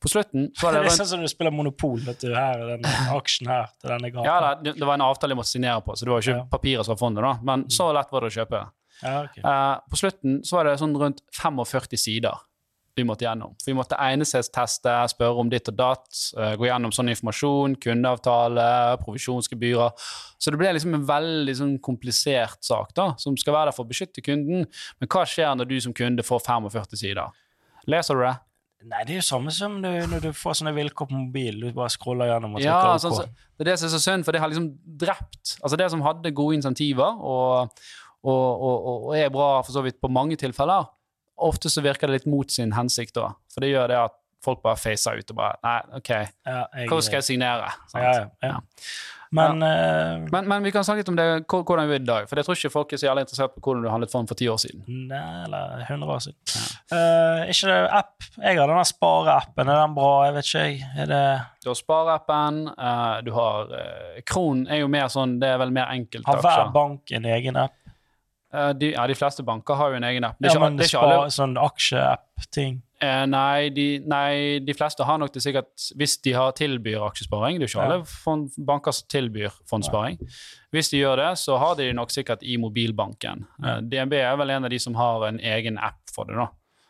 På slutten så var Det det er sånn som du spiller Monopol. vet du, Her er den aksjen her til denne gaten. Ja, det, det var en avtale jeg måtte signere på, så det var jo ikke Ja. papiret som var fondet. da, Men så lett var det å kjøpe. Ja, okay. uh, på slutten så var det sånn rundt 45 sider vi måtte gjennom. Vi måtte egnethetsteste, spørre om ditt og datt, eh, gå gjennom sånn informasjon, kundeavtale, provisjonsgebyrer. Så det ble liksom en veldig sånn komplisert sak da, som skal være der for å beskytte kunden. Men hva skjer når du som kunde får 45 sider? Leser du det? Nei, det er jo samme som du, når du får sånne vilkår på mobil. Du bare scroller gjennom og trykker Ja, OK. Altså, det er det som er så synd, for det har liksom drept Altså det som hadde gode insentiver, og, og, og, og- og er bra for så vidt på mange tilfeller, ofte så virker det litt mot sin hensikt da. For det gjør det at folk bare facer ut og bare Nei, OK, Ja, jeg- hva skal jeg signere? Sant? Ja, ja, ja. Men eh, Men, men vi kan snakke litt om det, hvordan vi er i dag. For jeg tror ikke folk er så jævlig interessert på hvordan du handlet fond for ti år siden. Nei, eller 100 år siden. Eh, ikke det app. Jeg har denne spareappen. Er den bra? Jeg vet ikke, jeg. Er det Du har spareappen, Uh, du har Kron er jo mer sånn Det er vel mer enkelt. Har hver bank en egen app? Eh, de, ja, de fleste banker har jo en egen app. Det er Ja, ikke, men det er ikke alle... sånn aksjeapp-ting? Eh, nei, de, nei, de fleste har nok det sikkert hvis de har tilbyr aksjesparing. Det er ikke Ja. alle fond, banker som tilbyr fondssparing. Hvis de gjør det, så har de nok sikkert i mobilbanken. Eh, DNB er vel en av de som har en egen app for det. da.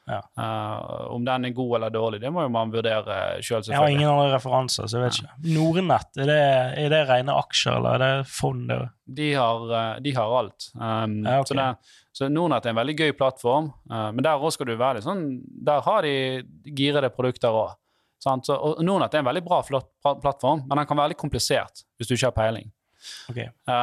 Ja. Uh, om den er god eller dårlig, det må jo man vurdere sjøl, Jeg har ingen andre referanser, så jeg vet ikke. Nordnett, er det, er det rene aksjer, eller er det fond? De har, eh, de har alt. Um, Ja, okay. så, det, så Nordnett er en veldig gøy plattform, uh, men der også skal du være litt sånn Der har de girede produkter òg. Nordnett er en veldig bra flott plattform, men den kan være litt komplisert hvis du ikke har peiling. Ok. Uh,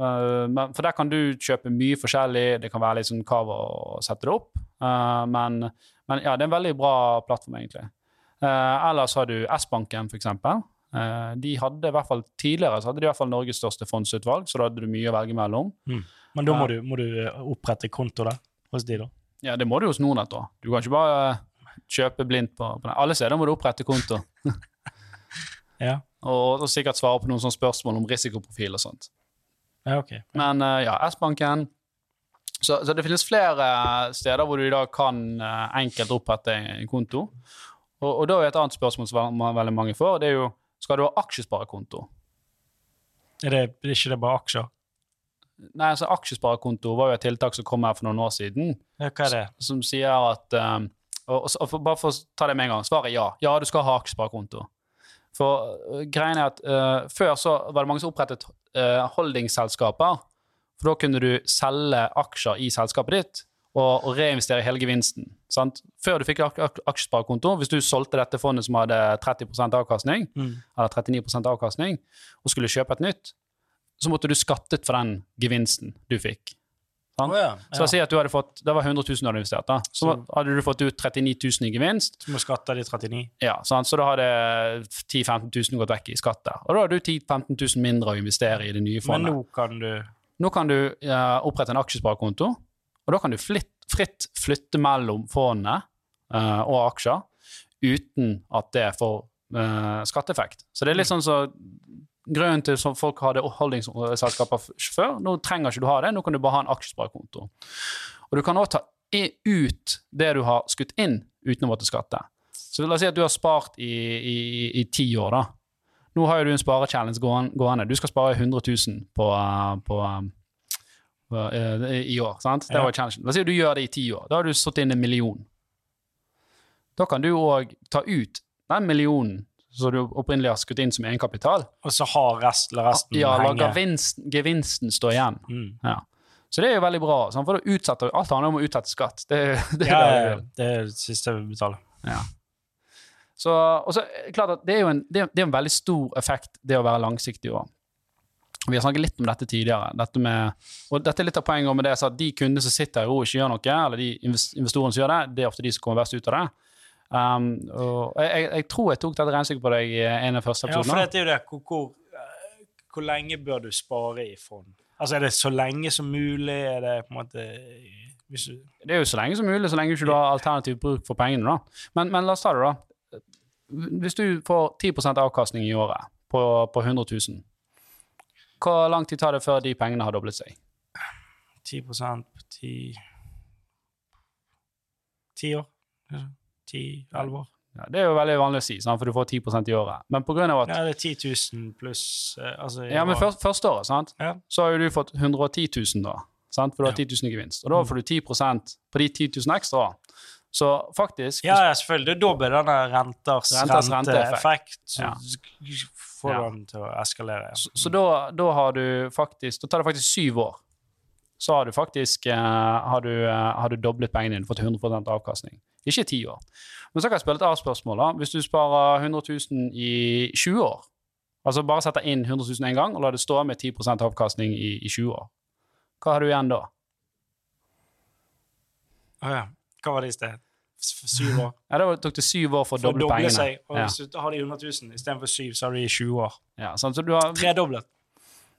uh, men, for der kan du kjøpe mye forskjellig, det kan være litt sånn kav å sette det opp. Uh, men, men ja, det er en veldig bra plattform, egentlig. Ellers har du S-banken, f.eks. Uh, de hadde i hvert fall Tidligere så hadde de i hvert fall Norges største fondsutvalg, så da hadde du mye å velge mellom. Men da må du, må du opprette konto der hos de, da? Ja, det må du hos Nordnett, da. Du kan ikke bare kjøpe blindt på, på den. Alle steder må du opprette konto. Ja, Og, og sikkert svare på noen sånne spørsmål om risikoprofil og sånt. ja ok. Men uh, ja, S-banken så, så det finnes flere steder hvor du i dag kan uh, enkelt opprette en konto. Og, og da er et annet spørsmål som veldig mange får, det er jo skal du ha aksjesparekonto. Er det, er ikke det bare aksjer? Nei, altså Aksjesparekonto var jo et tiltak som kom her for noen år siden, Ja, hva er det? som sier at um, og, og, for, Bare for å ta det med en gang. Svaret er ja. Ja, du skal ha aksjesparekonto. For uh, greien er at uh, Før så var det mange som opprettet uh, holdingselskaper. For da kunne du selge aksjer i selskapet ditt og, og reinvestere hele gevinsten. Sant? Før du fikk ak ak aksjesparekonto, hvis du solgte dette fondet som hadde 30% avkastning, Mm. eller 39% avkastning, og skulle kjøpe et nytt, så måtte du skattet for den gevinsten du fikk. Sant? ja, ja, Så si at du hadde fått, Det var 100 000 du hadde investert. da. Så Så- hadde du fått ut 39 000 i gevinst. Så må skatte de 39. Ja, sant? Så da hadde 10 000-15 000 gått vekk i skatt der. Og da har du 10 000-15 000 mindre å investere i det nye Men nå kan du Nå kan du uh, opprette en aksjesparekonto, og da kan du flitt, fritt flytte mellom fondene uh, og aksjer uten at det får uh, skatteeffekt. Så det er litt sånn så Grunnen til at folk hadde holdingselskaper før, nå trenger ikke du ha det, nå kan du bare ha en aksjesparekonto. Og du kan også ta ut det du har skutt inn uten å måtte skatte. Så la oss si at du har spart i, i, i ti år, da. Nå har jo du en sparechallenge gående. Du skal spare 100 000 på, på, på, eh, i år. sant? Det var challengen. La oss si at du gjør det i ti år. Da har du satt inn en million. Da kan du òg ta ut den millionen som du opprinnelig har skutt inn som egenkapital. Og så har rest, resten Ja, henge. gevinsten, gevinsten stå igjen. Mm. Ja. Så det er jo veldig bra. sant? For da utsetter, Alt handler om å utsette skatt. Det, det Ja, det det er det siste vi betaler. Ja. Så, og så er det klart at det er jo en, det er, det er en veldig stor effekt, det å være langsiktig òg. Vi har snakket litt om dette tidligere. Dette med, og dette er litt av poenget med det så at de kundene som sitter i ro og ikke gjør noe, eller de invest- investorene som gjør det, det er ofte de som kommer best ut av det. Um, og jeg, jeg, tror jeg tok dette regnestykket på deg i en av første første Ja, for dette er jo det. Hvor, hvor, eh, hvor lenge bør du spare i fond? Altså, Er det så lenge som mulig? Er det på en måte hvis du, Det er jo så lenge som mulig, så lenge ikke du har alternativ bruk for pengene. da. Men, men la oss ta det, da. Hvis du får 10% avkastning i året på, på 100 000, hvor lang tid tar det før de pengene har doblet seg? 10 på 10 Ti år? Ti, elleve år? Ja, det er jo veldig vanlig å si, sant? for du får 10 i året. Men på grunn av at Ja, det er 10 000 pluss eh, altså, Ja, men først, første året, sant? Ja. så har jo du fått 110 000 da, sant? for du har Ja. 10 000 i gevinst. Og da får du 10% på de 10 000 ekstra. Så faktisk Ja, ja, selvfølgelig. Da blir denne renters, Renters renteeffekt Ja. får Ja. den til å eskalere. Så, så da, da har du faktisk Da tar det faktisk syv år. Så har du faktisk eh, har du, eh, har du doblet pengene dine, fått 100% avkastning. Ikke i ti år. Men så kan jeg spille et A-spørsmål. da. Hvis du sparer 100 000 i 20 år, altså bare setter inn 100 000 en gang og lar det stå med 10% avkastning i, i 20 år, hva har du igjen da? Å ja. Hva var det i sted? syv år. Ja, Da tok det syv år for å doble pengene. seg. Og Ja. hvis du har de 100 000 istedenfor syv, så har du i 20 år. Ja, sant? Så, du har, Tredoblet.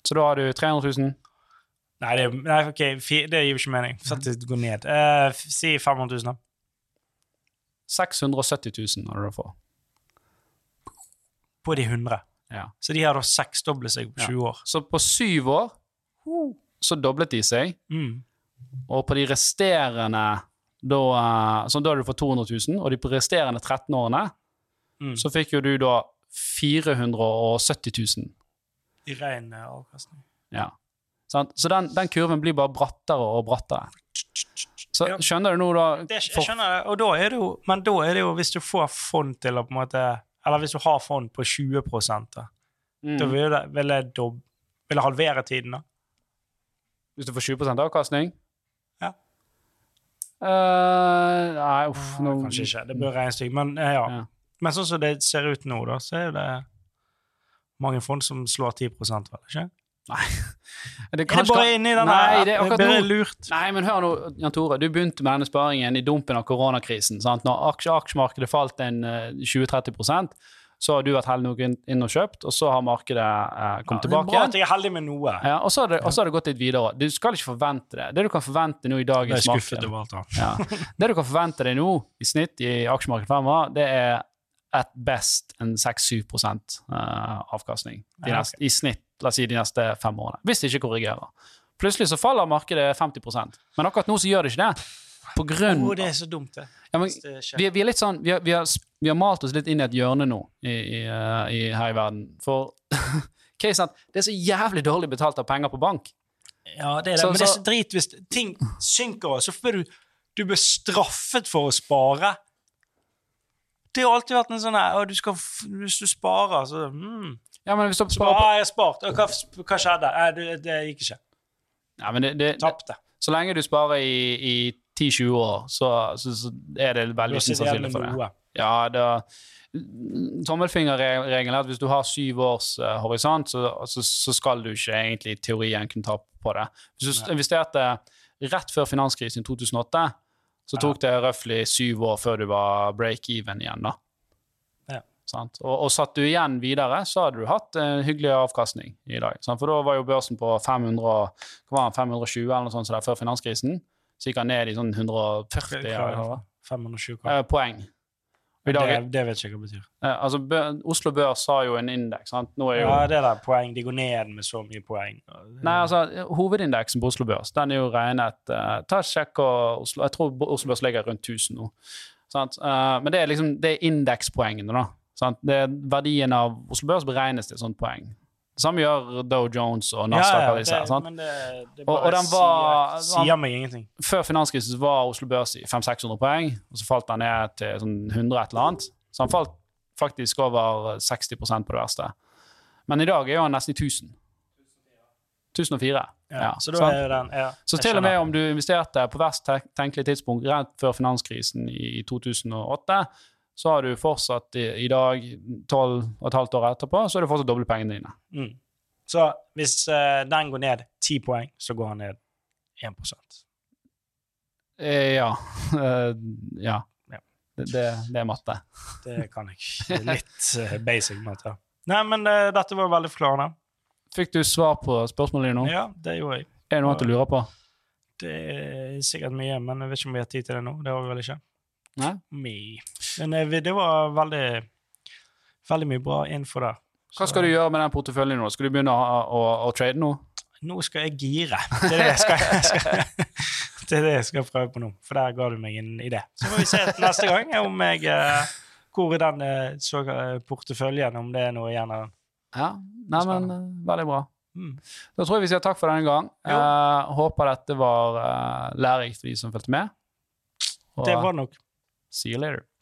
så da har du 300 000. Nei, det, nei okay, det gir jo ikke mening. Så det går ned. Uh, si 500 000, da. 670 000 har du for. På de 100. Ja. Så de har da seksdoblet seg på Ja. 20 år. Så på syv år så doblet de seg, Mm. og på de resterende da, eh, så da har du fått 200 000, og de på resterende 13 årene Mm. så fikk jo du da 470 000. I ren eh, avkastning. Ja. Så den, den kurven blir bare brattere og brattere. Så Ja. skjønner du nå, da Det, jeg skjønner det. Og da er det jo, men da er det jo hvis du får fond til å på en måte Eller hvis du har fond på 20 da, Mm. da vil det, vil det, dob, vil det halvere tiden, da? Hvis du får 20% avkastning? Ja. Uh, nei, uff. Nå- Kanskje ikke. Det bør regnestykke. Men eh, ja. Ja. Men sånn som det ser ut nå, da, så er det mange fond som slår 10 vel ikke? Det Er det kanskje- bare inni den Nei, der det er lurt. Nei, men hør nå, Jan Tore. Du begynte med denne sparingen i dumpen av koronakrisen. Sant? Når aksje, aksjemarkedet falt en eh, 20-30% så har du vært heldig nok inn, og kjøpt, og så har markedet eh, kommet Ja, tilbake det er bra at jeg er heldig med noe. Ja, og så har, det, og så har det gått litt videre. Du skal ikke forvente det. Det du kan forvente nå i dagens marked ja. Det du kan forvente deg nå, i snitt i aksjemarkedet fremover, det er at best en 6-7 uh, avkastning Ja, neste, i snitt la oss si, de neste fem årene. Hvis det ikke korrigerer. Plutselig så faller markedet 50 men akkurat nå så gjør det ikke det. På grunn oh, det er så dumt, det. ja, men, vi, vi er litt sånn vi har, vi, har, vi har malt oss litt inn i et hjørne nå i, i, eh, i, her i verden. For at det er så jævlig dårlig betalt av penger på bank. Ja, det er det. Så- Men det er så- så drit hvis ting synker, så blir du, du blir straffet for å spare. Det har alltid vært en sånn her du skal, Hvis du sparer, så mm. Ja, men hvis du sparer på Ja, 'Jeg har spart.' Hva, hva skjedde? Nei, det, det gikk ikke. ja, men det, det, Tapte. Så lenge du sparer i, i 10-20 år, så, så, så er det veldig liten sannsynlighet for det. noe. Ja, det Tommelfingerregelen er at hvis du har syv års uh, horisont, så, så, så skal du ikke egentlig i teorien kunne ta på det. Hvis du investerte rett før finanskrisen i 2008, så tok det røftlig syv år før du var break-even igjen. da. Ja. Og, og satt du igjen videre, så hadde du hatt en hyggelig avkastning i dag. Sant? For da var jo børsen på 500, hva var det? 520 eller noe sånt så der, før finanskrisen. Så gikk han ned i sånn 140 Hva- eller 520. Eh, poeng. Det, det vet jeg ikke hva det betyr. altså, bø- Oslo Børs har jo en indeks. jo, Ja, det der poeng. De går ned med så mye poeng. Nei, altså, Hovedindeksen på Oslo Børs den er jo regnet uh, Ta Sjekk og Oslo, Jeg tror Oslo Børs ligger rundt 1000 nå. Sant? Eh, men det er liksom, det er indekspoengene. da. Sant? Det er Verdien av Oslo Børs beregnes til et sånt poeng. Samme gjør Dow Jones og Nasdaq. og Ja, men det, det Og- og den var- sier, sier meg ingenting. Før finanskrisen var Oslo Børs i 500-600 poeng, og så falt den ned til sånn 100 et eller annet. Så han falt faktisk over 60% på det verste. Men i dag er jo han nesten i 1000. 1004. Ja, så den ja, Så til og med om du investerte på verst tenkelig tidspunkt rett før finanskrisen i 2008, så har du fortsatt i, i dag, 12 og et halvt år etterpå, så er du fortsatt doble pengene dine. Mm. Så hvis uh, den går ned 10 poeng, så går han ned 1 Eh, ja. Uh, ja. Ja. Det, det, det er matte. Det kan jeg. Litt uh, basic matte. Nei, men dette var veldig forklarende. Fikk du svar på spørsmålet ditt nå? Ja, det gjorde jeg. Er det noe annet du lurer på? Det er sikkert mye, men jeg vet ikke om vi har tid til det nå. Det har vi vel ikke. Nei? Me. Men eh, det var veldig veldig mye bra info der. Hva skal du gjøre med den porteføljen nå? Skal du begynne å, å, å trade nå? Nå skal jeg gire. Det er det jeg skal, jeg skal, det er det jeg skal prøve på nå, for der ga du meg en idé. Så får vi se neste gang om jeg eh, hvor i den eh, så, eh, porteføljen, om det er noe igjen av den. Ja. Nei, men eh, veldig bra. Mm. Da tror jeg vi sier takk for denne gang. Eh, håper dette var eh, lærerikt for de som fulgte med. Og Det var det nok. see you later.